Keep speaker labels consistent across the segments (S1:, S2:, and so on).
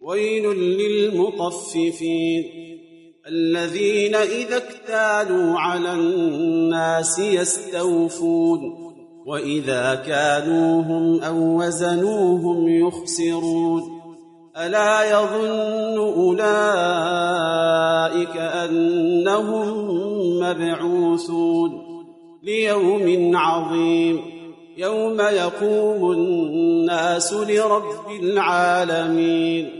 S1: ويل للمطففين. الذين إذا اكتالوا على الناس يستوفون وإذا كانوهم أو وزنوهم يخسرون. ألا يظن أولئك أنهم مبعوثون. ليوم عظيم يوم يقوم الناس لرب العالمين.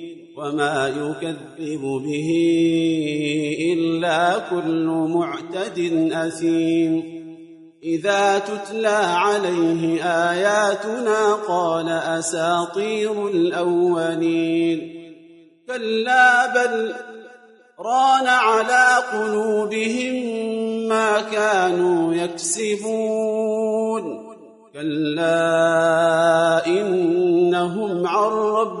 S1: وما يكذب به إلا كل معتد أثيم. إذا تتلى عليه آياتنا قال أساطير الأولين. كلا بل ران على قلوبهم ما كانوا يكسبون. كلا إنهم عن ربهم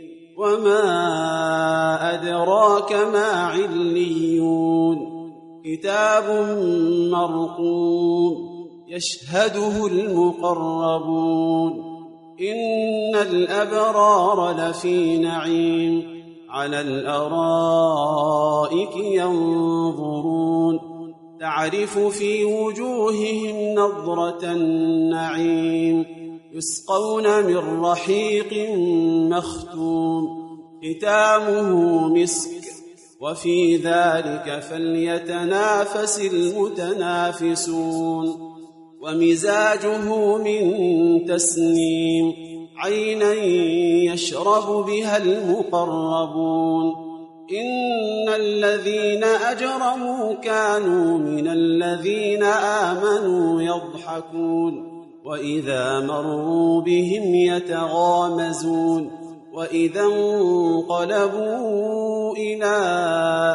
S1: وما أدراك ما عليون كتاب مرقوم يشهده المقربون إن الأبرار لفي نعيم على الأرائك ينظرون تعرف في وجوههم نظرة النعيم يسقون من رحيق مختوم. ختامه مسك وفي ذلك فليتنافس المتنافسون. ومزاجه من تسنيم عينا يشرب بها المقربون. إن الذين أجرموا كانوا من الذين آمنوا يضحكون. وإذا مروا بهم يتغامزون وإذا انقلبوا إلى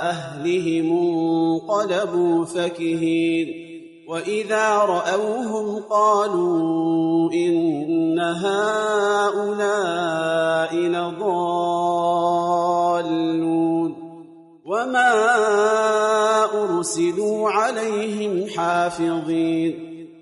S1: أهلهم انقلبوا فكهين وإذا رأوهم قالوا إن هؤلاء لضالون وما أرسلوا عليهم حافظين